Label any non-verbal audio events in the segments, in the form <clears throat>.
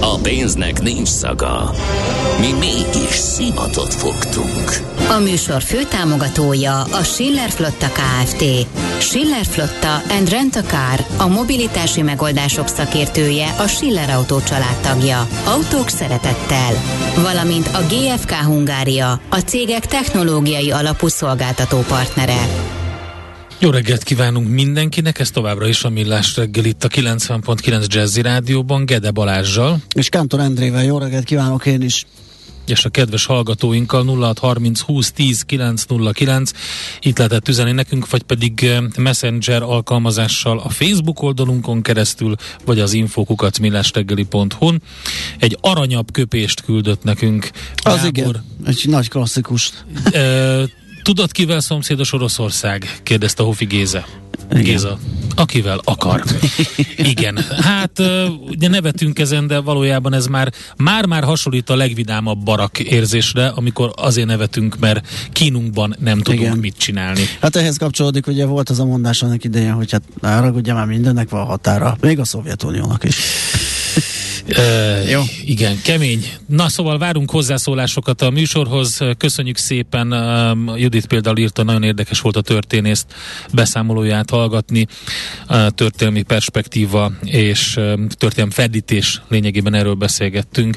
A pénznek nincs szaga. Mi mégis szimatot fogtunk. A műsor főtámogatója a Schiller Flotta KFT. Schiller Flotta and Rent a Car, a mobilitási megoldások szakértője, a Schiller Autó családtagja. Autók szeretettel. Valamint a GFK Hungária, a cégek technológiai alapú szolgáltató partnere. Jó reggelt kívánunk mindenkinek, ez továbbra is a Millás reggel itt a 90.9 Jazzy Rádióban, Gede Balázsjal. És Kántor Endrével jó reggelt kívánok én is és a kedves hallgatóinkkal 0630 20 10 909 itt lehetett üzenni nekünk, vagy pedig eh, Messenger alkalmazással a Facebook oldalunkon keresztül, vagy az infokukacmillástegeli.hu-n. Egy aranyabb köpést küldött nekünk. Az Gábor. igen, egy nagy klasszikus. Tudod, kivel szomszédos Oroszország? kérdezte Hofi Géza. Igen. Géza. Akivel akar. Igen. Hát ugye nevetünk ezen, de valójában ez már már-már hasonlít a legvidámabb barak érzésre, amikor azért nevetünk, mert kínunkban nem tudunk Igen. mit csinálni. Hát ehhez kapcsolódik, ugye volt az a mondás annak idején, hogy hát ugye már mindennek van határa, még a Szovjetuniónak is. Jó. Igen, kemény. Na szóval várunk hozzászólásokat a műsorhoz. Köszönjük szépen. Judit például írta, nagyon érdekes volt a történészt beszámolóját hallgatni. Történelmi perspektíva és történelmi fedítés lényegében erről beszélgettünk.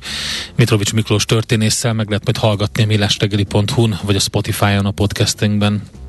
Mitrovics Miklós történésszel meg lehet majd hallgatni a millástegeli.hu-n vagy a Spotify-on a podcastingben.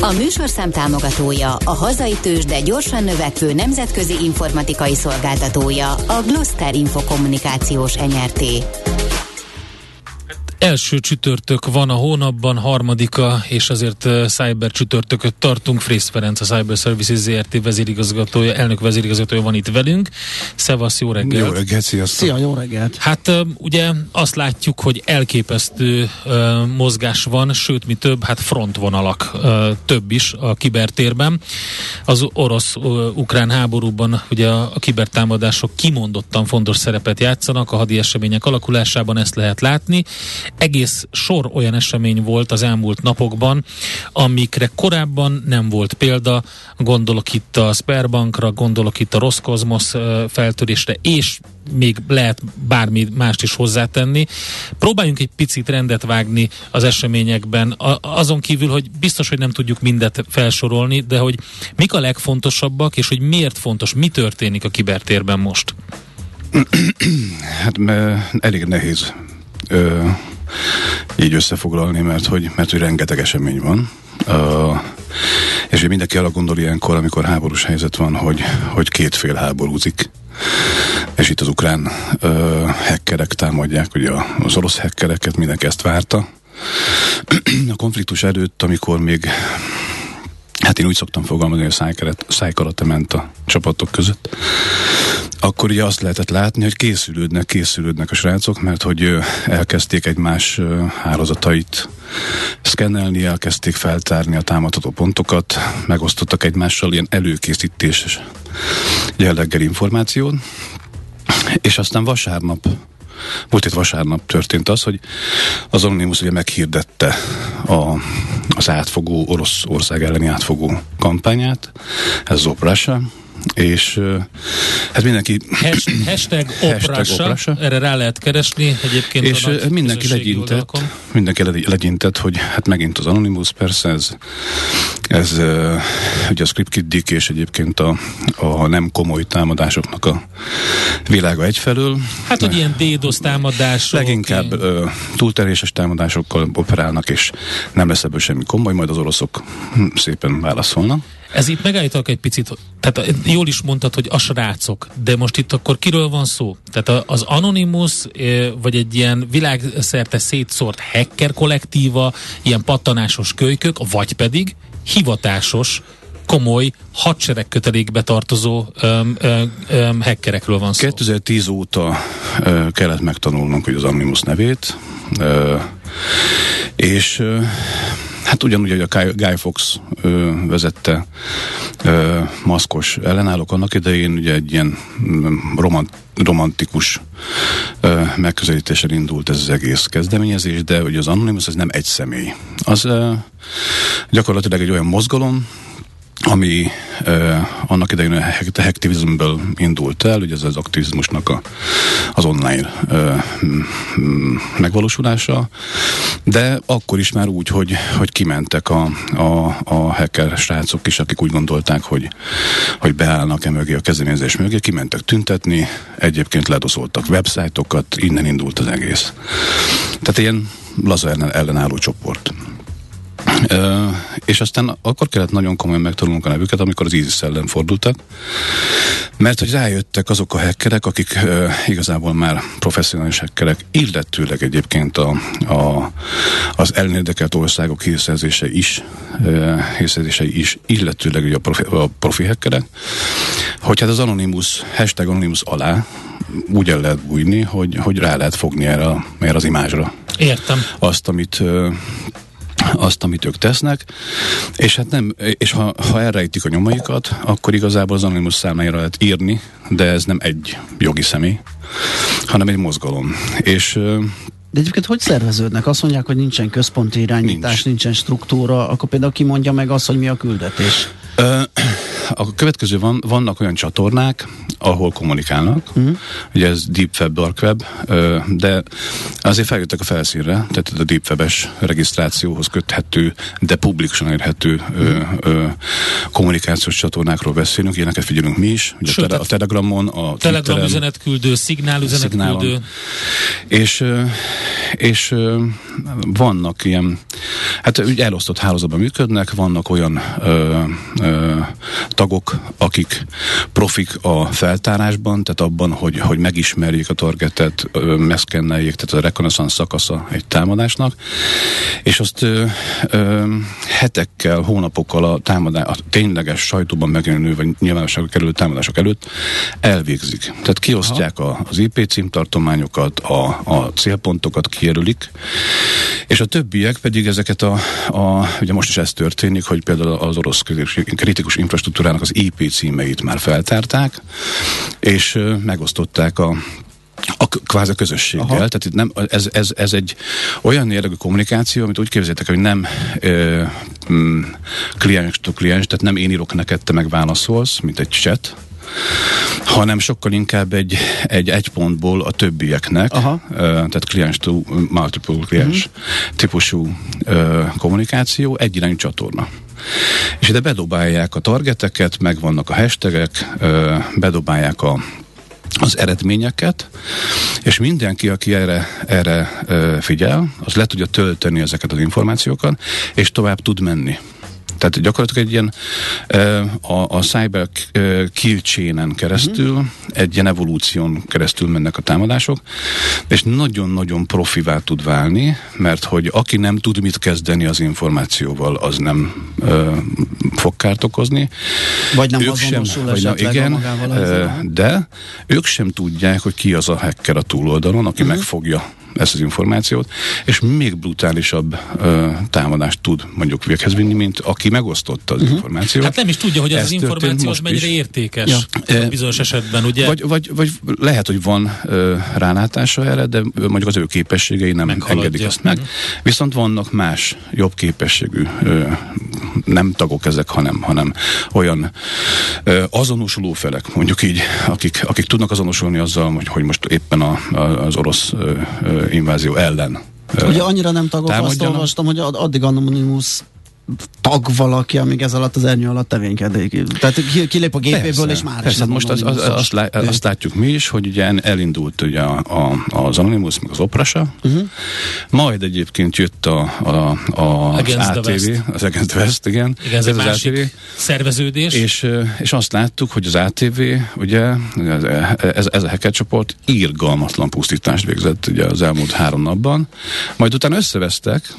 A műsorszám támogatója, a hazai tős, de gyorsan növekvő nemzetközi informatikai szolgáltatója, a Gloster Infokommunikációs NRT. Első csütörtök van a hónapban, harmadika, és azért Cyber csütörtököt tartunk. Frész Ferenc, a Cyber Services ZRT vezérigazgatója, elnök vezérigazgatója van itt velünk. Szevasz, jó reggelt! Jó reggelt, sziasztok! Szia, jó reggelt! Hát ugye azt látjuk, hogy elképesztő uh, mozgás van, sőt, mi több, hát frontvonalak uh, több is a kibertérben. Az orosz-ukrán háborúban ugye a, a kibertámadások kimondottan fontos szerepet játszanak a hadi események alakulásában, ezt lehet látni egész sor olyan esemény volt az elmúlt napokban, amikre korábban nem volt példa. Gondolok itt a Sperbankra, gondolok itt a Roszkozmosz feltörésre, és még lehet bármi mást is hozzátenni. Próbáljunk egy picit rendet vágni az eseményekben, azon kívül, hogy biztos, hogy nem tudjuk mindet felsorolni, de hogy mik a legfontosabbak, és hogy miért fontos, mi történik a kibertérben most? <clears throat> Hát elég nehéz így összefoglalni, mert hogy, mert hogy rengeteg esemény van. Uh, és hogy mindenki arra gondol ilyenkor, amikor háborús helyzet van, hogy, hogy két fél háborúzik. És itt az ukrán uh, hackerek támadják, ugye az orosz hackereket, mindenki ezt várta. <clears throat> A konfliktus előtt, amikor még Hát én úgy szoktam fogalmazni, hogy a szájkarate ment a csapatok között. Akkor ugye azt lehetett látni, hogy készülődnek, készülődnek a srácok, mert hogy elkezdték egymás hálózatait szkennelni, elkezdték feltárni a támadható pontokat, megosztottak egymással ilyen előkészítés jelleggel információt, és aztán vasárnap Múlt itt vasárnap történt az, hogy az Anonymous ugye meghirdette a, az átfogó, orosz ország elleni átfogó kampányát, ez az Oprasa, és hát mindenki... Hashtag, <clears throat> hashtag oprasa, erre rá lehet keresni egyébként És mindenki legyintett, oldalakon. mindenki legyintett, hogy hát megint az Anonymous, persze ez, ez ugye a ScriptKit és egyébként a, a nem komoly támadásoknak a világa egyfelől. Hát, hogy ilyen DDoS támadások. Leginkább uh, túlteréses támadásokkal operálnak, és nem lesz ebből semmi komoly, majd az oroszok hm, szépen válaszolnak. Ez itt megállítok egy picit, tehát jól is mondtad, hogy a srácok, de most itt akkor kiről van szó? Tehát az Anonymous, vagy egy ilyen világszerte szétszórt hacker kollektíva, ilyen pattanásos kölykök, vagy pedig hivatásos komoly hadsereg kötelékbe tartozó öm, öm, öm, hackerekről van szó. 2010 óta ö, kellett megtanulnunk hogy az Anonymous nevét, ö, és ö, hát ugyanúgy, hogy a Guy Fox ö, vezette ö, maszkos ellenállók annak idején, ugye egy ilyen mm, romant, romantikus ö, megközelítéssel indult ez az egész kezdeményezés, de ugye az Anonymous ez nem egy személy. Az ö, gyakorlatilag egy olyan mozgalom, ami uh, annak idején a hacktivismből indult el, ugye ez az aktivizmusnak a, az online uh, megvalósulása, de akkor is már úgy, hogy, hogy kimentek a, a, a hacker srácok is, akik úgy gondolták, hogy, hogy beállnak e mögé a kezdeményezés mögé, kimentek tüntetni, egyébként ledoszoltak websájtokat, innen indult az egész. Tehát ilyen laza ellenálló csoport. Uh, és aztán akkor kellett nagyon komolyan megtanulnunk a nevüket, amikor az ISIS ellen fordultak, mert hogy rájöttek azok a hackerek, akik uh, igazából már professzionális hackerek, illetőleg egyébként a, a, az elnérdekelt országok hírszerzése is, uh, hírszerzései is, illetőleg ugye a profi, a profi hackerek, hogy hát az Anonymous, hashtag Anonymous alá úgy el lehet bújni, hogy, hogy rá lehet fogni erre, erre az imázsra. Értem. Azt, amit uh, azt, amit ők tesznek, és hát nem, és ha, ha elrejtik a nyomaikat, akkor igazából az Anonymous számára lehet írni, de ez nem egy jogi személy, hanem egy mozgalom. És de egyébként hogy szerveződnek? Azt mondják, hogy nincsen központi irányítás, Nincs. nincsen struktúra, akkor például ki mondja meg azt, hogy mi a küldetés? A következő van, vannak olyan csatornák, ahol kommunikálnak, uh-huh. ugye ez Deep Web, Dark Web, de azért feljöttek a felszínre, tehát a Deep Web-es regisztrációhoz köthető, de publikusan érhető uh-huh. kommunikációs csatornákról beszélünk, ilyeneket figyelünk mi is, ugye Sőt, a, Telegramon, a Telegram üzenetküldő, szignál üzenetküldő. És, és vannak ilyen, hát ugye elosztott hálózatban működnek, vannak olyan ö, ö, tagok, akik profik a feltárásban, tehát abban, hogy, hogy megismerjék a targetet, meszkenneljék, tehát a reconnaissance szakasza egy támadásnak, és azt ö, ö, hetekkel, hónapokkal a, támadás, a tényleges sajtóban megjelenő, vagy nyilvánosságra kerülő támadások előtt elvégzik. Tehát kiosztják a, az IP címtartományokat, a, a célpontokat kijelölik, és a többiek pedig ezeket a, a, ugye most is ez történik, hogy például az orosz kritikus infrastruktúrának az IP címeit már feltárták, és megosztották a a kvázi közösséggel. Aha. Tehát itt nem, ez, ez, ez egy olyan jellegű kommunikáció, amit úgy képzeljétek, hogy nem ö, mm, kliens to kliens, tehát nem én írok neked, te meg válaszolsz, mint egy chat, hanem sokkal inkább egy, egy egy pontból a többieknek, Aha. Tehát kliens to multiple kliens uh-huh. típusú uh, kommunikáció, egy irányú csatorna. És ide bedobálják a targeteket, meg vannak a hashtagek, uh, bedobálják a az eredményeket, és mindenki, aki erre, erre figyel, az le tudja tölteni ezeket az információkat, és tovább tud menni. Tehát gyakorlatilag egy ilyen a, a cyber kill chain keresztül, uh-huh. egy ilyen evolúción keresztül mennek a támadások, és nagyon-nagyon profivá tud válni, mert hogy aki nem tud mit kezdeni az információval, az nem ö, fog kárt okozni. Vagy nem ők sem, vagy na, igen, ö, de ők sem tudják, hogy ki az a hacker a túloldalon, aki uh-huh. megfogja ezt az információt, és még brutálisabb ö, támadást tud mondjuk véghez vinni, mint aki megosztotta az uh-huh. információt. Hát nem is tudja, hogy ez az információ az mennyire is. értékes ja. bizonyos esetben, ugye? Vagy, vagy, vagy lehet, hogy van ö, rálátása erre, de mondjuk az ő képességei nem Meghaladja. engedik azt meg. Uh-huh. Viszont vannak más jobb képességű ö, nem tagok ezek, hanem, hanem olyan ö, azonosuló felek, mondjuk így, akik, akik tudnak azonosulni azzal, hogy, hogy most éppen a, a, az orosz ö, ö, invázió ellen Ugye annyira nem tagok, azt olvastam, hogy addig Anonymous tag valaki, amíg ez alatt az ernyő alatt tevékedik. Tehát kilép a gépéből, persze, és már persze, is most az, az, azt, lá, azt látjuk mi is, hogy ugye elindult ugye a, a, az Anonymous, meg az Oprasa, uh-huh. majd egyébként jött a, a, a az ATV, az Against West, igen. igen ez, ez az ATV. szerveződés. És, és azt láttuk, hogy az ATV, ugye, ez, ez, ez a hacker csoport írgalmatlan pusztítást végzett ugye az elmúlt három napban, majd utána összevesztek,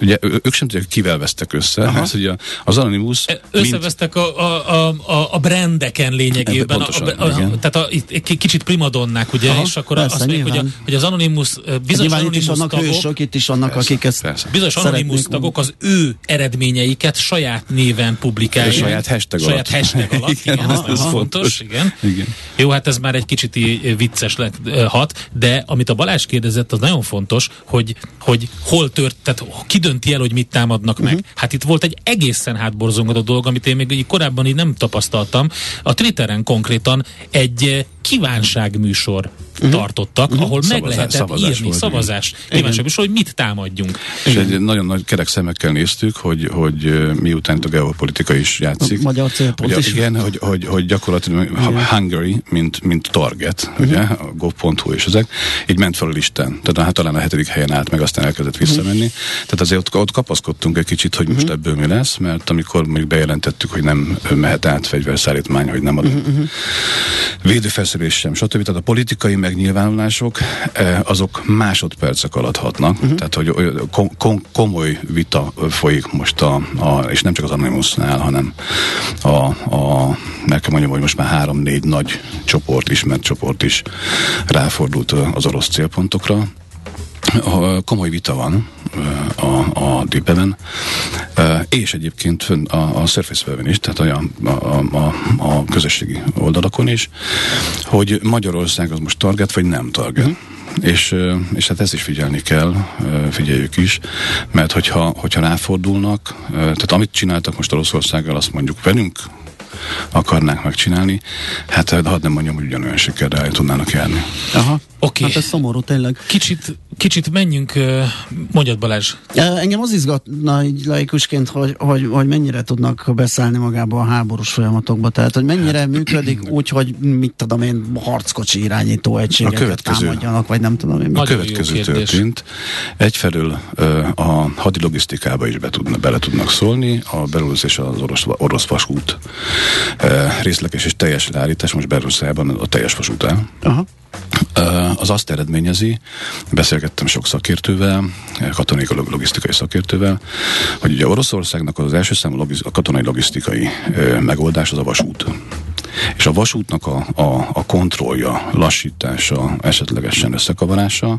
Ugye ők sem tudják, kivel vesztek össze, Aha. mert ugye az Anonymous... Összevesztek mint... a, a, a, a brandeken lényegében, pontosan, a, a, a, tehát a, itt kicsit primadonnák, ugye, Aha, és akkor persze, azt mondjuk, hogy, a, hogy az Anonymous, bizonyos Anonymous itt is vannak tagok, hősök, itt is vannak, persze, akik ezt persze. Bizonyos Anonymous tagok az ő eredményeiket saját néven publikálják. Saját hashtag alatt. Saját hashtag alatt, <laughs> igen, igen ez, ez fontos, fontos, igen. igen. Jó, hát ez már egy kicsit vicces lett, hat, de amit a Balázs kérdezett, az nagyon fontos, hogy, hogy hol tört, tehát ki dönti el, hogy mit támadnak uh-huh. meg. Mhm. Hát itt volt egy egészen hátborzongató dolog, amit én még korábban így nem tapasztaltam. A Twitteren konkrétan egy eh, kívánságműsor uh-huh. tartottak, uh-huh. ahol Szavazás, meg lehetett szavazás írni, volt, szavazás, kívánságműsor, hogy mit támadjunk. És egy nagyon nagy kerek szemekkel néztük, hogy, hogy miután a geopolitika is játszik. A magyar célpont hogy, is. Igen, hogy, hogy, hogy gyakorlatilag igen. Hungary, mint, mint target, uh-huh. ugye, a gov.hu és ezek, így ment fel a listán. Tehát hát talán a hetedik helyen állt meg, aztán elkezdett visszamenni. Uh-huh. Tehát azért ott, ott kapaszkodtunk egy kicsit, hogy most uh-huh. ebből mi lesz, mert amikor még bejelentettük, hogy nem mehet át fegyverszállítmány, hogy nem adunk uh-huh. védőfelszerelés sem, stb. Tehát a politikai megnyilvánulások eh, azok másodpercek alatt hatnak, uh-huh. tehát hogy kom- kom- komoly vita folyik most, a, a, és nem csak az Anonymousnál, hanem a, a meg kell mondjam, hogy most már három-négy nagy csoport, ismert csoport is ráfordult az orosz célpontokra, komoly vita van a, a Deepweb-en, és egyébként a, a Surface web is, tehát a, a, a, a közösségi oldalakon is, hogy Magyarország az most target, vagy nem target. Mm. És, és hát ezt is figyelni kell, figyeljük is, mert hogyha, hogyha ráfordulnak, tehát amit csináltak most Oroszországgal, azt mondjuk velünk akarnák megcsinálni, hát hadd nem mondjam, hogy ugyanolyan sikerrel tudnának járni. Aha. Oké. Okay. Hát ez szomorú tényleg. Kicsit, kicsit menjünk, mondjad Balázs. Engem az izgatna így laikusként, hogy, hogy, hogy mennyire tudnak beszállni magába a háborús folyamatokba. Tehát, hogy mennyire hát, működik úgy, hogy mit tudom én, harckocsi irányító egységeket a következő, támadjanak, vagy nem tudom én. A következő történt. Egyfelől a hadilogisztikába is be tudna, bele tudnak szólni, a Belarus és az orosz, orosz vasút részleges és teljes leállítás, most Belarusában a teljes vasút el. Aha az azt eredményezi, beszélgettem sok szakértővel, katonai logisztikai szakértővel, hogy ugye Oroszországnak az első számú logiz- a katonai logisztikai megoldás az a vasút. És a vasútnak a, a, a kontrollja, lassítása, esetlegesen összekavarása,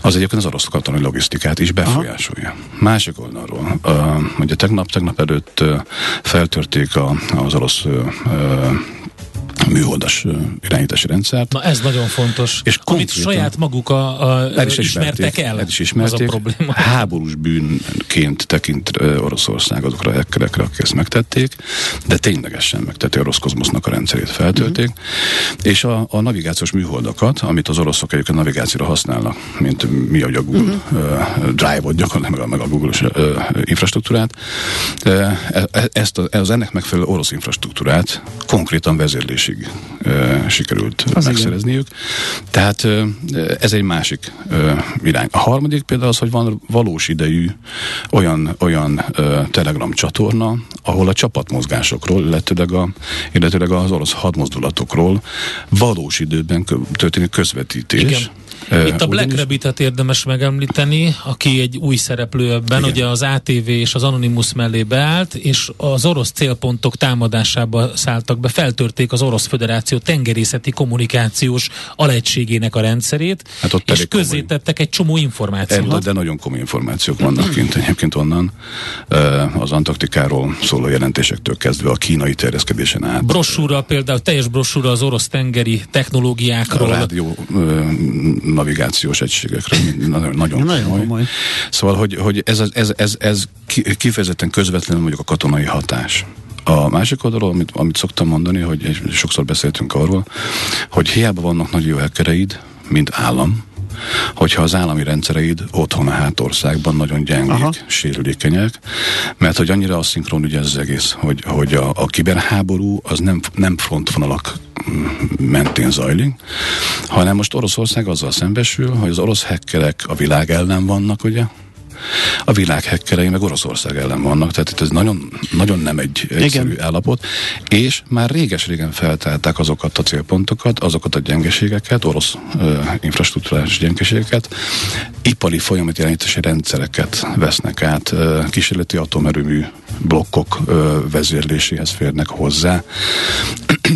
az egyébként az orosz katonai logisztikát is befolyásolja. Aha. Másik oldalról, uh, ugye tegnap, tegnap előtt uh, feltörték a, az orosz uh, műholdas irányítási rendszert. Na ez nagyon fontos. És Amit saját maguk a, a, el is ismertek, el, el is ismerték. az a probléma. Háborús bűnként tekint Oroszország azokra a hekkerekre, akik ezt megtették, de ténylegesen megtették, a orosz kozmosznak a rendszerét feltölték, uh-huh. és a, a navigációs műholdakat, amit az oroszok egyébként navigációra használnak, mint mi a Google uh-huh. uh, Drive-ot gyakorlatilag, meg a Google-os uh, infrastruktúrát, uh, ezt a, ez ennek megfelelő orosz infrastruktúrát konkrétan vezérlés 20%-ig sikerült az megszerezniük. Igen. Tehát ez egy másik irány. A harmadik például az, hogy van valós idejű olyan, olyan Telegram csatorna, ahol a csapatmozgásokról, illetőleg, a, illetőleg az orosz hadmozdulatokról valós időben kö történik közvetítés. Igen itt a Black Rabbit-et érdemes megemlíteni, aki egy új szereplő ebben, Igen. ugye az ATV és az Anonymous mellé beállt, és az orosz célpontok támadásába szálltak be, feltörték az Orosz Föderáció tengerészeti kommunikációs alegységének a rendszerét, hát ott és közzétettek egy csomó információt. De, de nagyon komoly információk vannak kint egyébként onnan, az Antarktikáról szóló jelentésektől kezdve a kínai terjeszkedésen át. Brossúra például, teljes brossúra az orosz tengeri technológiákról. A rádió navigációs egységekre. Nagyon, nagyon, nagyon komoly. Szóval, hogy, hogy ez, ez, ez, ez kifejezetten közvetlenül mondjuk a katonai hatás. A másik oldalról, amit, amit szoktam mondani, hogy sokszor beszéltünk arról, hogy hiába vannak nagy jó mint állam, hogyha az állami rendszereid otthon a hátországban nagyon gyengék, Aha. sérülékenyek, mert hogy annyira asszinkron ugye ez az egész, hogy, hogy a, a kiberháború az nem, nem frontvonalak mentén zajlik, hanem most Oroszország azzal szembesül, hogy az orosz hekkerek a világ ellen vannak, ugye, a világ hekkerei meg Oroszország ellen vannak, tehát itt ez nagyon, nagyon nem egy egyszerű Igen. állapot, és már réges-régen feltálták azokat a célpontokat, azokat a gyengeségeket, orosz uh, infrastruktúrális gyengeségeket, ipari folyamatjelentési rendszereket vesznek át, uh, kísérleti atomerőmű blokkok vezérléséhez férnek hozzá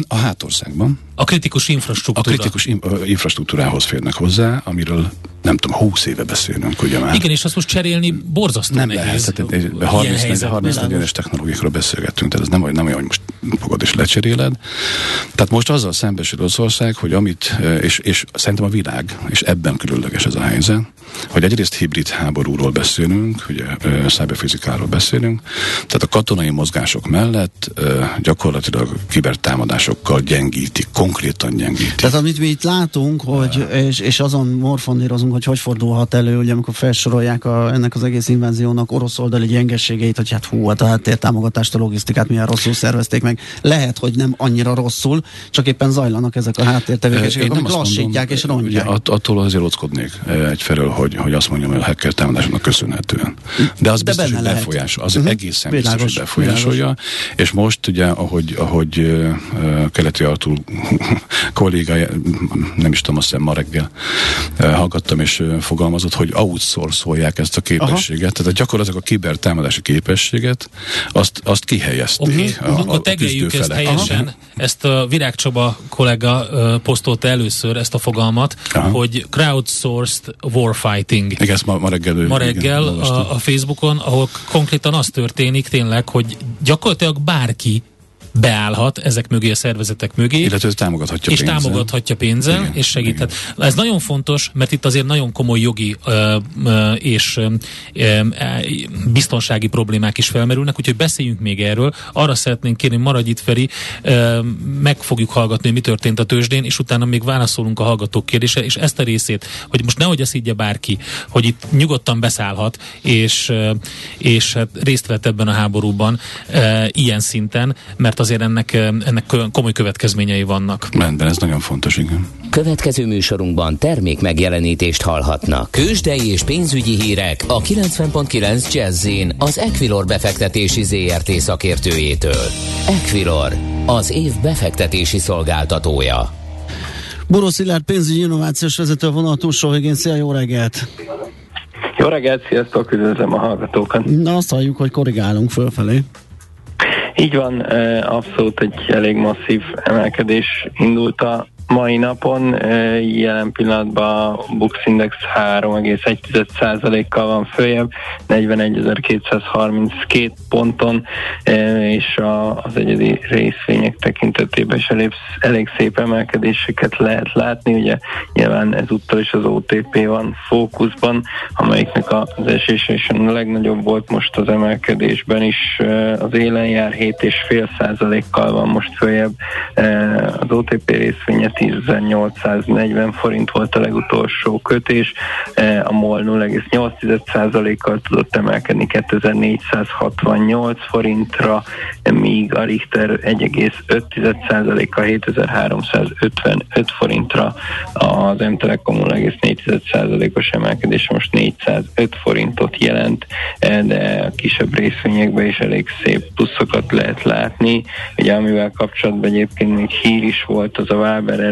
a hátországban. A kritikus infrastruktúra. A kritikus infrastruktúrához férnek hozzá, amiről nem tudom, 20 éve beszélünk, ugye már. Igen, és azt most cserélni borzasztó nem nehéz. lehet, tehát 30 40 es technológiákról beszélgettünk, tehát ez nem, nem olyan, hogy most fogod és lecseréled. Tehát most azzal szembesül Oroszország, hogy amit, és, és szerintem a világ, és ebben különleges ez a helyzet, hogy egyrészt hibrid háborúról beszélünk, ugye cyberfizikáról beszélünk, tehát a katonai mozgások mellett gyakorlatilag kibertámadásokkal gyengítik, konkrétan gyengítik. Tehát amit mi itt látunk, hogy, és, és azon morfondírozunk, hogy hogy fordulhat elő, ugye amikor felsorolják a, ennek az egész inváziónak orosz oldali gyengességeit, hogy hát hú, hát a háttértámogatást, a logisztikát milyen rosszul szervezték meg. Lehet, hogy nem annyira rosszul, csak éppen zajlanak ezek a háttértevékenységek, amik lassítják mondom, és rontják. Att, attól azért ockodnék egyfelől, hogy, hogy azt mondjam, hogy a hacker támadásnak köszönhetően. De az De biztos, hogy befolyásol, az uh-huh. egészen biztos, hogy befolyásolja. És most ugye, ahogy, ahogy uh, keleti Artur <laughs> kollégája, nem is tudom, azt hiszem ma reggel uh, hallgattam és uh, fogalmazott, hogy outsourcolják ezt a képességet. Aha. Tehát gyakorlatilag a kibertámadási képességet azt, azt kihelyezték. Okay. A, a, a tegeljük ezt helyesen. Aha. Ezt a Virág Csaba kollega uh, posztolta először ezt a fogalmat, Aha. hogy crowdsourced warfighting. Igen, ezt ma, ma reggel, ma reggel igen, a, a Facebookon, ahol konkrétan az történik tényleg, hogy gyakorlatilag bárki beállhat ezek mögé a szervezetek mögé. Illetve támogathatja és pénzzel. támogathatja pénzzel, igen, és segíthet. Igen. Ez nagyon fontos, mert itt azért nagyon komoly jogi ö, ö, és ö, biztonsági problémák is felmerülnek, úgyhogy beszéljünk még erről. Arra szeretnénk kérni, maradj itt Feri, ö, meg fogjuk hallgatni, mi történt a tőzsdén, és utána még válaszolunk a hallgatók kérdése, és ezt a részét, hogy most nehogy azt higgye bárki, hogy itt nyugodtan beszállhat, és, és hát részt vett ebben a háborúban ö, ilyen szinten, mert azért ennek, ennek komoly következményei vannak. Rendben, ez nagyon fontos, igen. Következő műsorunkban termék megjelenítést hallhatnak. Kősdei és pénzügyi hírek a 90.9 jazz az Equilor befektetési ZRT szakértőjétől. Equilor, az év befektetési szolgáltatója. Boró Szilárd pénzügyi innovációs vezető vonal túlsó végén. Szia, jó reggelt! Jó reggelt, sziasztok, üdvözlöm a hallgatókat! Na azt halljuk, hogy korrigálunk fölfelé. Így van, abszolút egy elég masszív emelkedés indult a mai napon. Jelen pillanatban a Bux Index 3,1%-kal van följebb, 41.232 ponton, és az egyedi részvények tekintetében is elég, elég szép emelkedéseket lehet látni. Ugye nyilván ezúttal is az OTP van fókuszban, amelyiknek az esése is a legnagyobb volt most az emelkedésben is. Az élen jár 7,5%-kal van most följebb az OTP részvénye 10.840 forint volt a legutolsó kötés, e, a MOL 0,8%-kal tudott emelkedni 2468 forintra, míg a Richter 1,5%-kal 7355 forintra, az M-Telekom 0,4%-os emelkedés most 405 forintot jelent, e, de a kisebb részvényekben is elég szép pluszokat lehet látni. Ugye amivel kapcsolatban egyébként még hír is volt, az a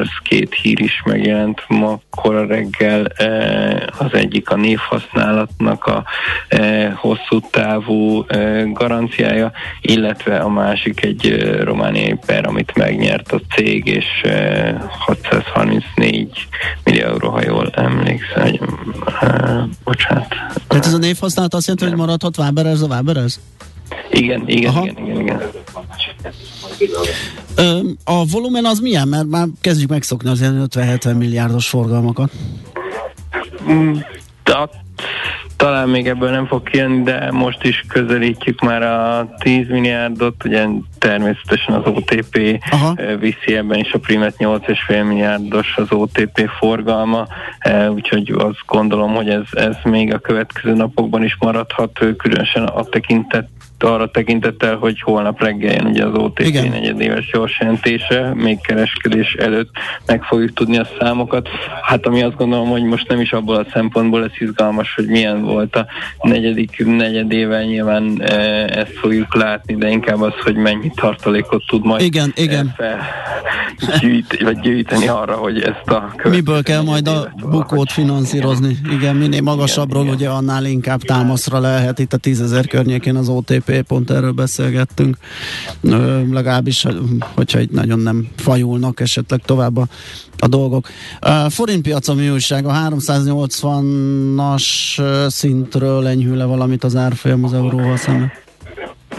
Waberers két hír is megjelent ma kora reggel. E, az egyik a névhasználatnak a e, hosszú távú e, garanciája, illetve a másik egy romániai per, amit megnyert a cég, és 634 millió euró, ha jól emlékszem. Bocsánat. Tehát ez a névhasználat azt jelenti, hogy maradhat Váberez a Váberez? Igen, igen, Aha. igen, igen, igen. A volumen az milyen? Mert már kezdjük megszokni az ilyen 50-70 milliárdos forgalmakat. Mm, de talán még ebből nem fog kijönni, de most is közelítjük már a 10 milliárdot, ugye természetesen az OTP Aha. viszi ebben is a primet 8,5 milliárdos az OTP forgalma, úgyhogy azt gondolom, hogy ez, ez még a következő napokban is maradhat, különösen a tekintet arra tekintettel, hogy holnap reggel jön ugye az OTP Igen. negyedéves jelentése, még kereskedés előtt meg fogjuk tudni a számokat. Hát ami azt gondolom, hogy most nem is abból a szempontból lesz izgalmas, hogy milyen volt a negyedik negyedével, nyilván e, ezt fogjuk látni, de inkább az, hogy mennyi tartalékot tud majd igen, e, igen. Fel, gyűjt, vagy gyűjteni arra, hogy ezt a Miből kell majd a bukót finanszírozni? Igen, minél magasabbról igen, ugye annál inkább támaszra lehet itt a tízezer környékén az OTP pont erről beszélgettünk, legalábbis, hogyha itt nagyon nem fajulnak esetleg tovább a, a dolgok. Uh, forintpiacon mi újság? A 380-as szintről enyhül le valamit az árfolyam az euróval szemben?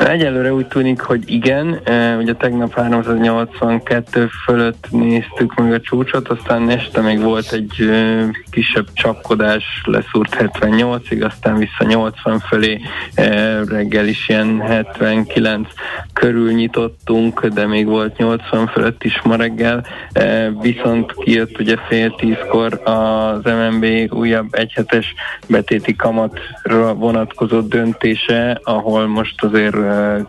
Egyelőre úgy tűnik, hogy igen. E, ugye tegnap 382 fölött néztük meg a csúcsot, aztán este még volt egy e, kisebb csapkodás, leszúrt 78-ig, aztán vissza 80 fölé, e, reggel is ilyen 79 körül nyitottunk, de még volt 80 fölött is ma reggel, viszont kijött ugye fél tízkor az MNB újabb egyhetes betéti kamatra vonatkozó döntése, ahol most azért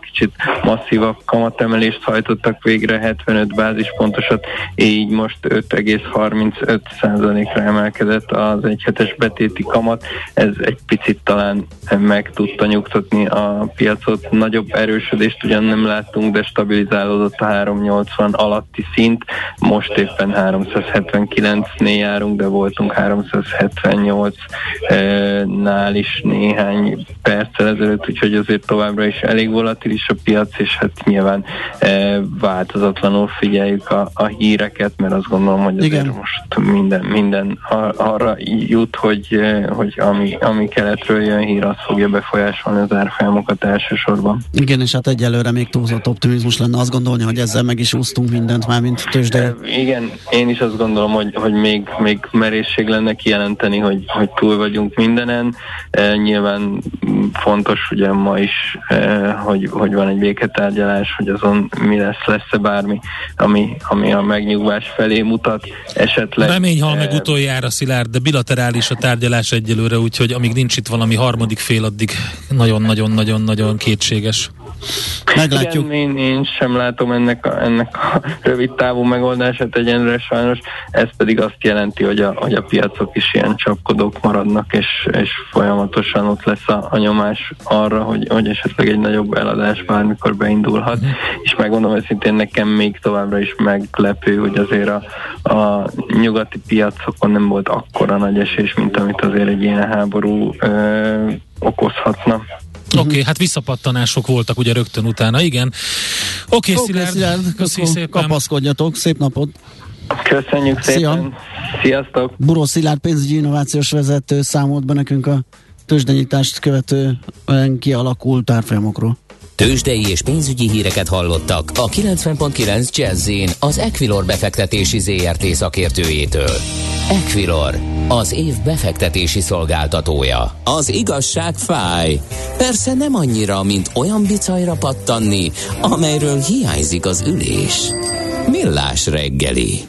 kicsit masszívabb kamatemelést hajtottak végre, 75 bázispontosat, így most 5,35%-ra emelkedett az egyhetes betéti kamat. Ez egy picit talán meg tudta nyugtatni a piacot. Nagyobb erősödést ugyan nem láttunk, de stabilizálódott a 380 alatti szint. Most éppen 379-nél járunk, de voltunk 378-nál is néhány perccel ezelőtt, úgyhogy azért továbbra is elég volatilis a piac, és hát nyilván e, változatlanul figyeljük a, a híreket, mert azt gondolom, hogy azért Igen. most minden, minden arra jut, hogy, e, hogy ami, ami keletről jön hír, az fogja befolyásolni az árfolyamokat elsősorban. Igen, és hát egyelőre még túlzott optimizmus lenne azt gondolni, hogy ezzel meg is úsztunk mindent már, mint tőzsde. E, igen, én is azt gondolom, hogy, hogy még, még merészség lenne kijelenteni, hogy, hogy túl vagyunk mindenen. E, nyilván fontos ugye ma is, e, hogy, hogy van egy béketárgyalás, hogy azon mi lesz, lesz-e bármi, ami, ami a megnyugvás felé mutat, esetleg... Remény hal meg utoljára, Szilárd, de bilaterális a tárgyalás egyelőre, úgyhogy amíg nincs itt valami harmadik fél, addig nagyon-nagyon-nagyon-nagyon kétséges. Meglátjuk. Igen, én, én sem látom ennek a, ennek a rövid távú megoldását egyenre sajnos, ez pedig azt jelenti, hogy a, hogy a piacok is ilyen csapkodók maradnak, és, és folyamatosan ott lesz a, a nyomás arra, hogy, hogy esetleg egy nagyobb eladás bármikor beindulhat, mm. és megmondom őszintén nekem még továbbra is meglepő, hogy azért a, a nyugati piacokon nem volt akkora nagy esés, mint amit azért egy ilyen háború ö, okozhatna. Oké, okay, hát visszapattanások voltak ugye rögtön utána, igen. Oké, okay, okay, Szilárd, köszi szépen. Kapaszkodjatok, szép napot. Köszönjük szépen. Szia. Sziasztok. Buró Szilárd pénzügyi innovációs vezető számolt be nekünk a tőzsdenyítást követően kialakult árfolyamokról. Tőzsdei és pénzügyi híreket hallottak a 90.9 jazz az Equilor befektetési ZRT szakértőjétől. Equilor, az év befektetési szolgáltatója. Az igazság fáj. Persze nem annyira, mint olyan bicajra pattanni, amelyről hiányzik az ülés. Millás reggeli.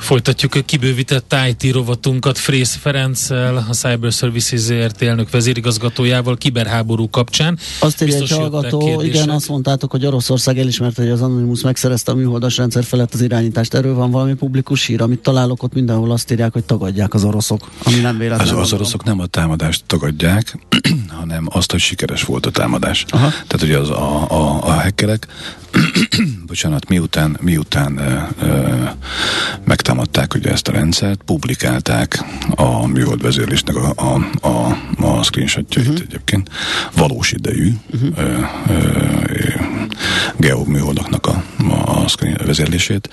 Folytatjuk a kibővített IT rovatunkat Frész Ferenccel, a Cyber Services ZRT elnök vezérigazgatójával kiberháború kapcsán. Azt írja egy hallgató, igen, azt mondtátok, hogy Oroszország elismerte, hogy az Anonymous megszerezte a műholdas rendszer felett az irányítást. Erről van valami publikus hír, amit találok ott mindenhol azt írják, hogy tagadják az oroszok, ami nem véletlen. Az, az oroszok nem a támadást tagadják, <clears throat> hanem azt, hogy sikeres volt a támadás. Aha. Tehát ugye az a, a, a hackerek <clears throat> bocsánat, miután, miután ö, ö, megtámadták ugye ezt a rendszert, publikálták a műhold vezérlésnek a, a, a, a screenshotjait uh-huh. egyébként, valós idejű uh-huh. ö, ö, geoműholdaknak a, a screen vezérlését.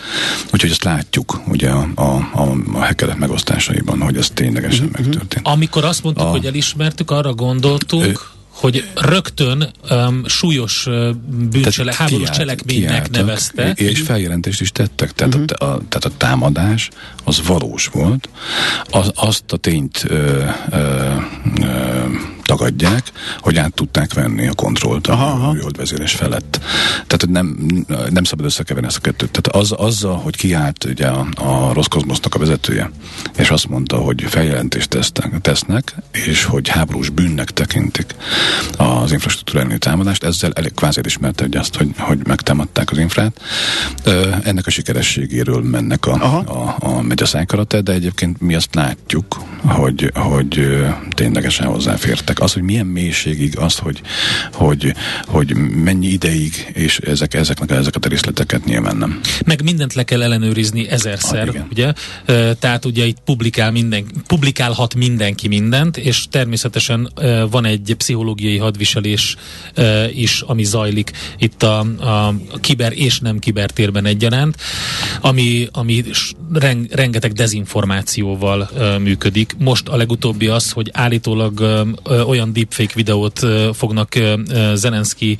Úgyhogy ezt látjuk ugye a, a, a, a megosztásaiban, hogy ez ténylegesen uh-huh. megtörtént. Amikor azt mondtuk, a, hogy elismertük, arra gondoltunk, hogy rögtön um, súlyos uh, bűncsele, háborús kiállt, cselekménynek nevezte. És feljelentést is tettek, tehát, uh-huh. a, a, tehát a támadás az valós volt. Az, azt a tényt ö, ö, ö, tagadják, hogy át tudták venni a kontrollt a vezérés felett. Tehát nem, nem szabad összekeverni ezt a kettőt. Tehát az, azzal, hogy kiállt ugye a, a Roszkozmosznak a vezetője, és azt mondta, hogy feljelentést tesznek, tesznek, és hogy háborús bűnnek tekintik az infrastruktúra támadást, ezzel elég kvázi ismerte hogy azt, hogy, hogy megtámadták az infrát. Ennek a sikerességéről mennek a, a, a megy a szájkarate, de egyébként mi azt látjuk, hogy, hogy ténylegesen hozzáfértek. Az, hogy milyen mélységig, az, hogy, hogy, hogy mennyi ideig, és ezek, ezeknek, ezeket a részleteket nyilván nem. Meg mindent le kell ellenőrizni ezerszer, ah, ugye? Tehát ugye itt publikál minden, publikálhat mindenki mindent, és természetesen van egy pszichológiai hadviselés is, ami zajlik itt a, a, kiber és nem kibertérben egyaránt, ami, ami rengeteg dezinformációval működik. Most a legutóbbi az, hogy állítólag olyan deepfake videót fognak Zelenszky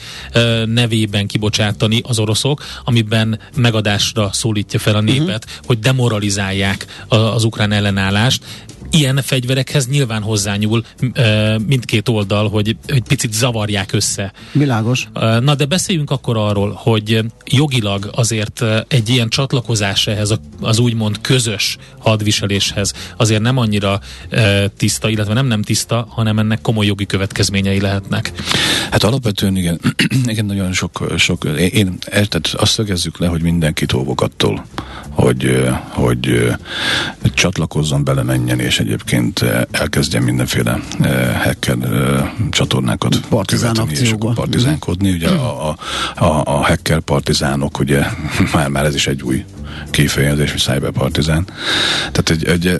nevében kibocsátani az oroszok, amiben megadásra szólítja fel a népet, uh-huh. hogy demoralizálják az ukrán ellenállást, ilyen fegyverekhez nyilván hozzányúl mindkét oldal, hogy, hogy picit zavarják össze. Világos. Na de beszéljünk akkor arról, hogy jogilag azért egy ilyen csatlakozás ehhez az úgymond közös hadviseléshez azért nem annyira tiszta, illetve nem nem tiszta, hanem ennek komoly jogi következményei lehetnek. Hát alapvetően igen, <clears throat> igen nagyon sok, sok én, én tehát azt szögezzük le, hogy mindenkit óvok attól, hogy, hogy csatlakozzon, belemenjen, és egyébként elkezdjen mindenféle hacker csatornákat partizán követni, és akkor partizánkodni. Ugye a, a, a, a hacker partizánok, ugye <laughs> már, már ez is egy új kifejezés, hogy cyberpartizán. Tehát egy, egy,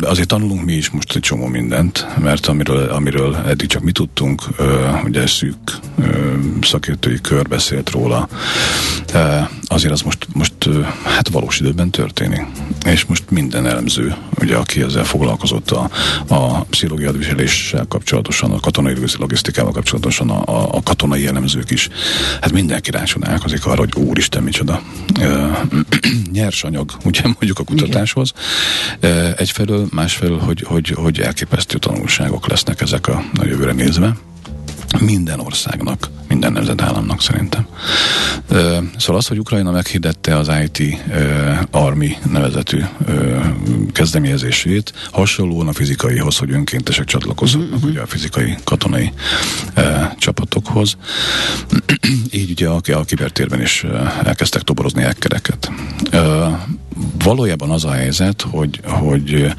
azért tanulunk mi is most egy csomó mindent, mert amiről, amiről eddig csak mi tudtunk, ugye szűk szakértői kör beszélt róla, azért az most, most hát valós időben történik. És most minden elemző, ugye, aki ezzel foglalkozott a, a pszichológiai adviseléssel kapcsolatosan, a katonai logisztikával kapcsolatosan, a, a katonai elemzők is, hát mindenki rácsodálkozik arra, hogy úristen, micsoda <clears throat> nyersanyag, ugye mondjuk a kutatáshoz. Egyfelől, másfelől, hogy, hogy, hogy elképesztő tanulságok lesznek ezek a, a jövőre nézve minden országnak, minden nemzetállamnak szerintem. Szóval az, hogy Ukrajna meghirdette az IT Army nevezetű kezdeményezését, hasonlóan a fizikaihoz, hogy önkéntesek csatlakoznak uh-huh. ugye a fizikai katonai csapatokhoz. <clears throat> Így ugye a, a kibertérben is elkezdtek toborozni ekkereket. Valójában az a helyzet, hogy, hogy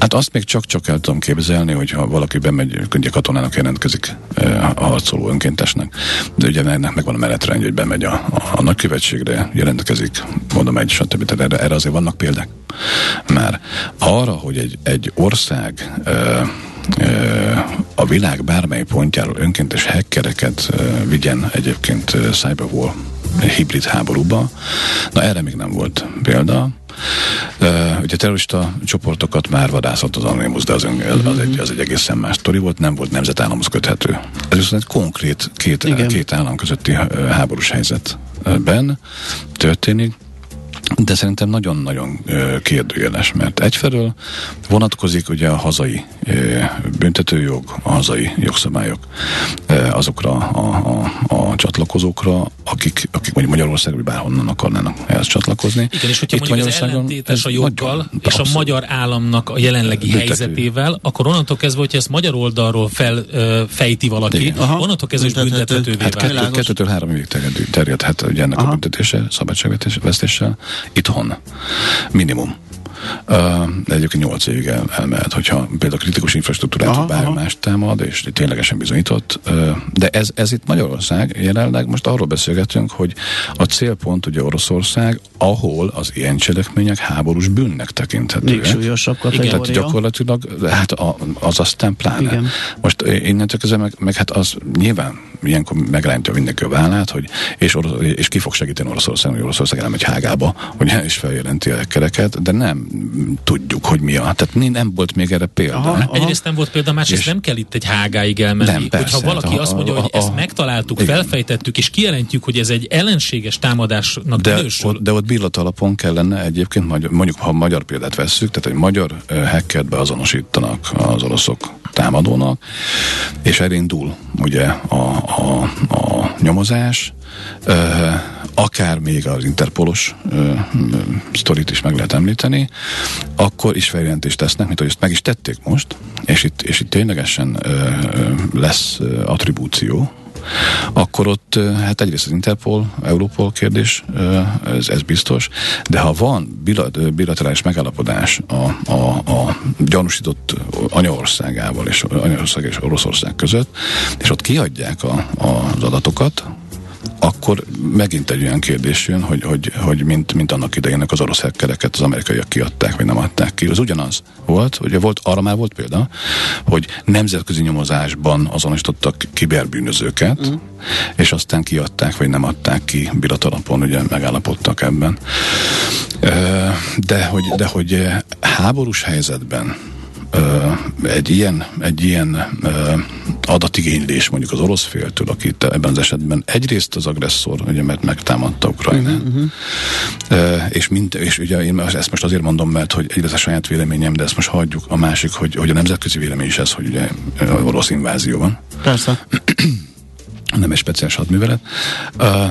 Hát azt még csak-csak el tudom képzelni, hogy ha valaki bemegy, ugye katonának jelentkezik a harcoló önkéntesnek, de ugye ennek megvan a menetrendje, hogy bemegy a, a, a nagykövetségre, jelentkezik, mondom egy, stb. Tehát erre, erre azért vannak példák. Már arra, hogy egy, egy ország ö, a világ bármely pontjáról önkéntes hackereket vigyen egyébként cyberwar hibrid háborúba. Na erre még nem volt példa. Uh, ugye terrorista csoportokat már vadászott az Anonymous, de az, ön, az, az, egy, az egy egészen más sztori volt, nem volt nemzetállamhoz köthető. Ez viszont egy konkrét két, két állam közötti háborús helyzetben történik de szerintem nagyon-nagyon kérdőjeles, mert egyfelől vonatkozik ugye a hazai büntetőjog, a hazai jogszabályok azokra a, a, a csatlakozókra, akik, akik mondjuk Magyarországon bárhonnan akarnának ehhez csatlakozni. Igen, és hogyha Itt mondjuk ez ellentétes a joggal nagyon, és abszolút. a magyar államnak a jelenlegi Büntető. helyzetével, akkor onnantól kezdve, hogyha ezt magyar oldalról felfejti valaki, onnantól kezdve is büntethetővé hát kettő, kettőtől három évig terjedhet ugye ennek Aha. a büntetése szabadságvesztéssel itthon. Minimum. De egyébként 8 évig el, elmehet, hogyha például kritikus infrastruktúrát bármi más támad, és ténylegesen bizonyított. De ez, ez itt Magyarország jelenleg, most arról beszélgetünk, hogy a célpont ugye Oroszország, ahol az ilyen cselekmények háborús bűnnek tekinthetőek. Még súlyosabb kategória. Tehát gyakorlatilag, hát az aztán pláne. Igen. Most innentől kezdve meg, meg hát az nyilván ilyenkor megrántja mindenki a vállát, hogy és, orosz, és ki fog segíteni Oroszország, hogy Oroszország elmegy Hágába, hogy el is feljelenti a kereket, de nem, tudjuk, hogy mi a. Tehát nem volt még erre példa. Aha, aha. Egyrészt nem volt példa, másrészt nem kell itt egy hágáig elmenni. Nem, persze, Hogyha valaki a, azt mondja, hogy a, a, ezt megtaláltuk, igen. felfejtettük, és kijelentjük, hogy ez egy ellenséges támadásnak de, Ott, de ott billat alapon kellene egyébként, mondjuk ha magyar példát vesszük, tehát egy magyar hackert beazonosítanak az oroszok támadónak, és elindul ugye a, a, a nyomozás, akár még az Interpolos sztorit is meg lehet említeni, akkor is feljelentést tesznek, mint hogy ezt meg is tették most, és itt, és itt ténylegesen lesz attribúció, akkor ott hát egyrészt az Interpol, Europol kérdés, ez, ez biztos, de ha van bilaterális megállapodás a, a, a gyanúsított anyaországával és anyaország és Oroszország között, és ott kiadják a, az adatokat, akkor megint egy olyan kérdés jön, hogy, hogy, hogy mint, mint annak idején az orosz hekkereket az amerikaiak kiadták, vagy nem adták ki. Az ugyanaz volt, ugye volt, arra már volt példa, hogy nemzetközi nyomozásban azonosítottak kiberbűnözőket, mm. és aztán kiadták, vagy nem adták ki bilatalapon, ugye megállapodtak ebben. De hogy, de hogy háborús helyzetben egy ilyen, egy ilyen adatigénylés mondjuk az orosz féltől, akit ebben az esetben egyrészt az agresszor, ugye, mert megtámadta Ukrajnát, uh-huh, uh-huh. és, mind, és ugye én ezt most azért mondom, mert hogy egyrészt a saját véleményem, de ezt most hagyjuk. A másik, hogy, hogy a nemzetközi vélemény is ez, hogy ugye orosz invázió van. Persze. <clears throat> nem egy speciális hadművelet,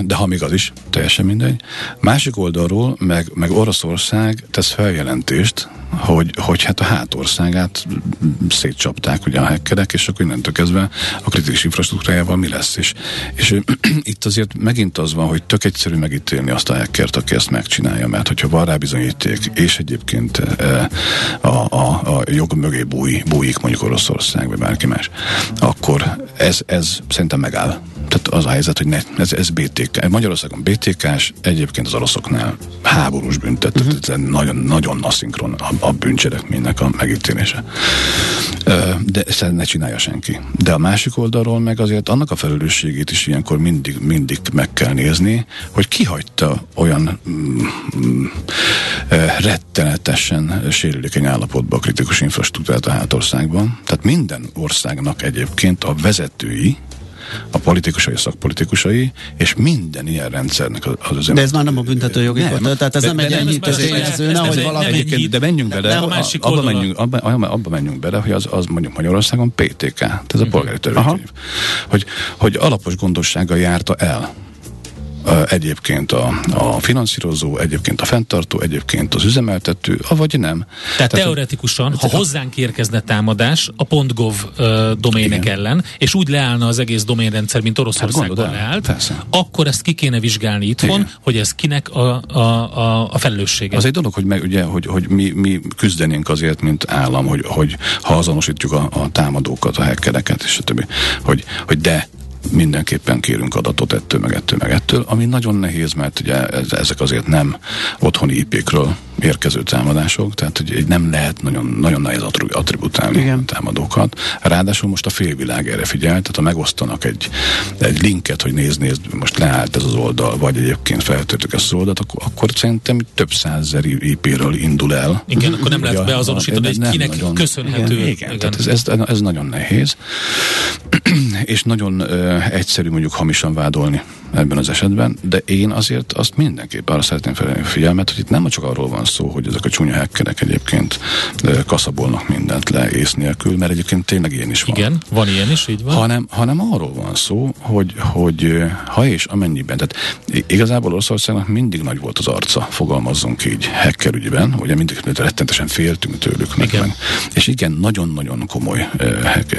de ha még az is, teljesen mindegy. Másik oldalról meg, meg Oroszország tesz feljelentést, hogy, hogy hát a hátországát szétcsapták ugye a hekkerek, és akkor innentől kezdve a kritikus infrastruktúrájával mi lesz. És, és <clears throat> itt azért megint az van, hogy tök egyszerű megítélni azt a hackert, aki ezt megcsinálja, mert hogyha van rá bizonyíték, és egyébként a, a, a jog mögé búj, bújik mondjuk Oroszország, vagy bárki más, akkor ez, ez szerintem megáll tehát az a helyzet, hogy ne, ez, ez BTK. Magyarországon BTK-s, egyébként az oroszoknál háborús büntet, uh-huh. tehát ez nagyon, nagyon aszinkron a, a bűncselekménynek a megítélése. De ezt ne csinálja senki. De a másik oldalról meg azért annak a felelősségét is ilyenkor mindig, mindig meg kell nézni, hogy kihagyta olyan mm, mm, rettenetesen sérülékeny állapotba a kritikus infrastruktúrát a hátországban. Tehát minden országnak egyébként a vezetői, a politikusai, a szakpolitikusai, és minden ilyen rendszernek az az De ez már nem a büntető jogi nem, tehát ez de, nem egy enyhítő tényező, nehogy valaki... De menjünk bele, abba menjünk, abba, abba menjünk bele, hogy az, az mondjuk Magyarországon PTK, tehát ez a mhm. polgári törvénykönyv. Hogy, hogy alapos gondossággal járta el egyébként a, a finanszírozó, egyébként a fenntartó, egyébként az üzemeltető, avagy nem. Tehát, Tehát teoretikusan, ha hozzánk érkezne támadás a .gov uh, domének igen. ellen, és úgy leállna az egész doménrendszer, mint Oroszországban hát leállt, persze. akkor ezt ki kéne vizsgálni itthon, igen. hogy ez kinek a, a, a, a felelőssége. Az egy dolog, hogy, meg, ugye, hogy, hogy mi, mi küzdenénk azért, mint állam, hogy, hogy ha azonosítjuk a, a támadókat, a hackereket, és a többi, hogy, hogy de mindenképpen kérünk adatot ettől, meg ettől, meg ettől, ami nagyon nehéz, mert ugye ezek azért nem otthoni IP-kről érkező támadások, tehát hogy nem lehet nagyon, nagyon nehéz attributálni Igen. a támadókat. Ráadásul most a félvilág erre figyel, tehát ha megosztanak egy, egy linket, hogy nézd, nézd, most leállt ez az oldal, vagy egyébként feltöltük ezt az oldalt, akkor, akkor szerintem több százezer IP-ről indul el. Igen, akkor nem lehet beazonosítani, hogy kinek nagyon, köszönhető. Igen, igen, igen. tehát ez, ez, ez nagyon nehéz, <clears throat> és nagyon uh, egyszerű mondjuk hamisan vádolni ebben az esetben, de én azért azt mindenképp arra szeretném felelni a figyelmet, hogy itt nem csak arról van szó, hogy ezek a csúnya hekkerek egyébként kaszabolnak mindent le ész nélkül, mert egyébként tényleg ilyen is van. Igen, van ilyen is, így van. Hanem, hanem arról van szó, hogy, hogy ha és amennyiben, tehát igazából Oroszországnak mindig nagy volt az arca, fogalmazzunk így hacker ügyben, ugye mindig rettentesen féltünk tőlük. Meg, igen. Meg. És igen, nagyon-nagyon komoly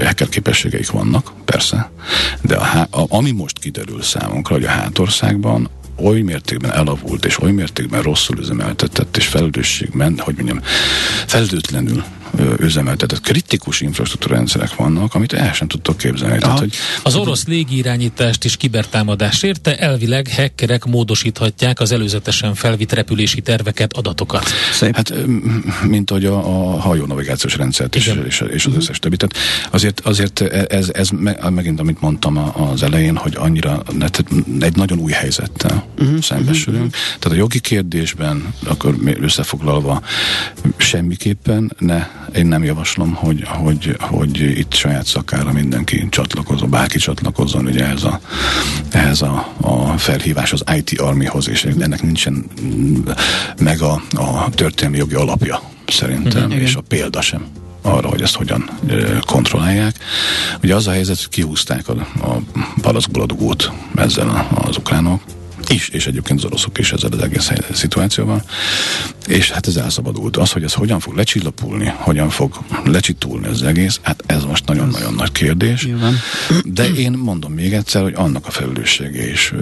hacker képességeik vannak, persze, de a, a, ami most kiderül számunkra, hogy a hátországban oly mértékben elavult, és oly mértékben rosszul üzemeltetett, és felelősségben, hogy mondjam, felelőtlenül üzemeltetett kritikus infrastruktúra rendszerek vannak, amit el sem tudtok képzelni. Tehát, hogy, az orosz légirányítást és kibertámadás érte, elvileg hackerek módosíthatják az előzetesen felvitt repülési terveket, adatokat. Szép. Hát, mint hogy a, a hajó navigációs rendszert és, és, és az összes többi. Tehát azért, azért ez, ez megint, amit mondtam az elején, hogy annyira egy nagyon új helyzettel uh-huh. szembesülünk. Uh-huh. Tehát a jogi kérdésben, akkor összefoglalva, semmiképpen ne, én nem javaslom, hogy, hogy, hogy itt saját szakára mindenki csatlakozó, bárki csatlakozzon ugye ez a, ehhez a, a felhívás az IT Armyhoz, és ennek nincsen meg a, a történelmi jogi alapja szerintem, uh-huh, és a példa sem arra, hogy ezt hogyan kontrollálják. Ugye az a helyzet, hogy kihúzták a, a palaszkból a dugót ezzel az ukránok, is, és egyébként az oroszok is ezzel az egész szituációval. És hát ez elszabadult. Az, hogy ez hogyan fog lecsillapulni, hogyan fog lecsitulni az egész, hát ez most nagyon-nagyon nagy kérdés. Nyilván. De én mondom még egyszer, hogy annak a felelőssége is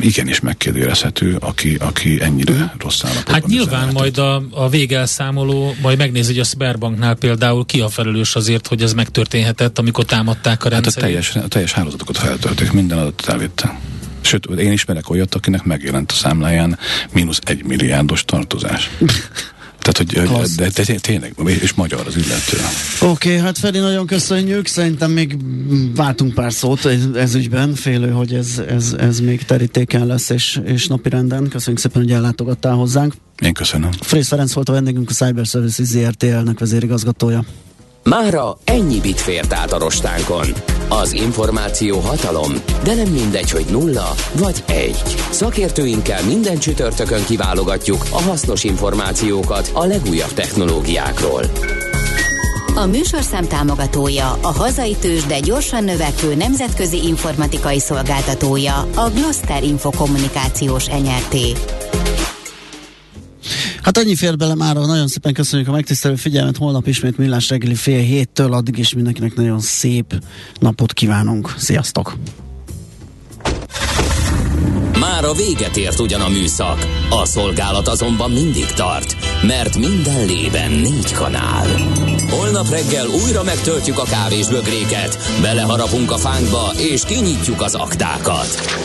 igenis megkérdőjelezhető, aki, aki ennyire rossz állapotban. Hát nyilván majd a, a végelszámoló majd megnézi, hogy a Sberbanknál például ki a felelős azért, hogy ez megtörténhetett, amikor támadták a rendszert. Hát a teljes, a teljes hálózatokat feltölték, minden adatot elvittek. Sőt, én ismerek olyat, akinek megjelent a számláján mínusz egy milliárdos tartozás. Tehát, hogy de, de, de tényleg, és magyar az illető. Oké, okay, hát Feri, nagyon köszönjük. Szerintem még váltunk pár szót ez, ez ügyben. Félő, hogy ez, ez, ez még terítéken lesz, és, és renden. Köszönjük szépen, hogy ellátogattál hozzánk. Én köszönöm. Frész Ferenc volt a vendégünk, a Cyber Services ZRT elnök vezérigazgatója. Mára ennyi bit fért át a rostánkon. Az információ hatalom, de nem mindegy, hogy nulla vagy egy. Szakértőinkkel minden csütörtökön kiválogatjuk a hasznos információkat a legújabb technológiákról. A műsorszám támogatója, a hazai tős, de gyorsan növekvő nemzetközi informatikai szolgáltatója, a Gloster Infokommunikációs Enyerté. Hát annyi fér bele már, nagyon szépen köszönjük a megtisztelő figyelmet, holnap ismét millás reggeli fél héttől, addig is mindenkinek nagyon szép napot kívánunk. Sziasztok! Már a véget ért ugyan a műszak, a szolgálat azonban mindig tart, mert minden lében négy kanál. Holnap reggel újra megtöltjük a kávés bögréket, beleharapunk a fánkba és kinyitjuk az aktákat.